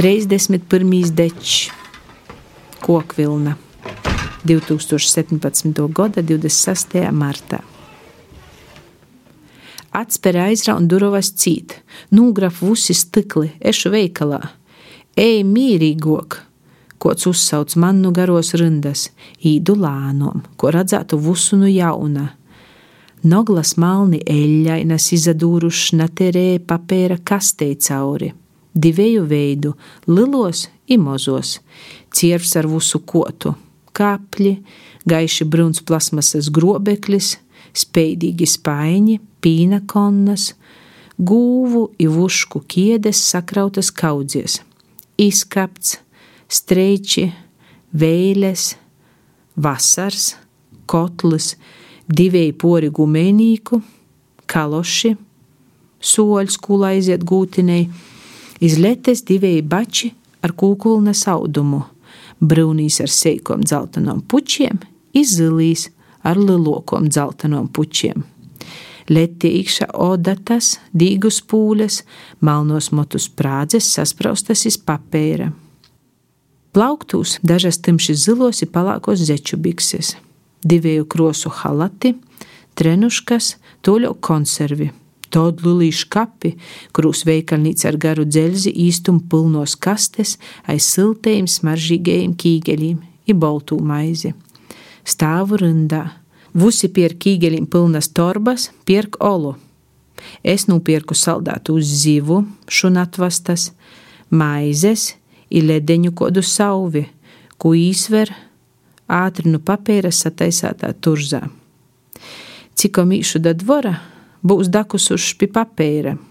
31. dečs, kokvilna 2017. gada 26. martā. Atspēra aizraun durovas cīt, nūgraf vusi stikli, ešu veikalā. Ej mīrīgok, kods uzsauc man nu garos rindas, īdu lānom, ko redzētu vusu nu jauna. Noglas malni eļļainas izadūruši naterē papēra kastei cauri. Divēju veidu, lilos imozos, ciervs ar vusu kotu, kapļi, gaiši bruns plasmasas grobeklis, speidīgi spaiņi, pīna konnas, gūvu ivušku kiedes sakrautas kaudzies, izkapts, streiči, vēles, vasars, kotlis, divēji pori gumēnīku, kaloši, soļs, kula aiziet gūtinei, izletes divēji bači ar kūkulna saudumu, brūnīs ar seikom dzeltenom pučiem, izzilīs ar lilokom dzeltenom pučiem letīkša odatas, dīgus pūles, malnos motus prādzes saspraustas iz papēra. Plauktūs dažas timši zilos ir palākos zeču bikses, divēju krosu halati, trenuškas, toļo konservi. Tad lulīšu kapi, kurus veikalnīca ar garu dzelzi īstum pilnos kastes aiz siltējiem smaržīgajiem kīgeļiem, i boltū maizi. Stāvu rindā, Vusi pērk kīgeļiem pilnas torbas, pērk olu. Es nopirku saldātu uz zivu, šunatvastas, maizes, iledeņu kodu sauvi, ko īsver ātri nu papēra sataisātā turzā. Cik mīšu da dvora būs dakusuši pie papēra –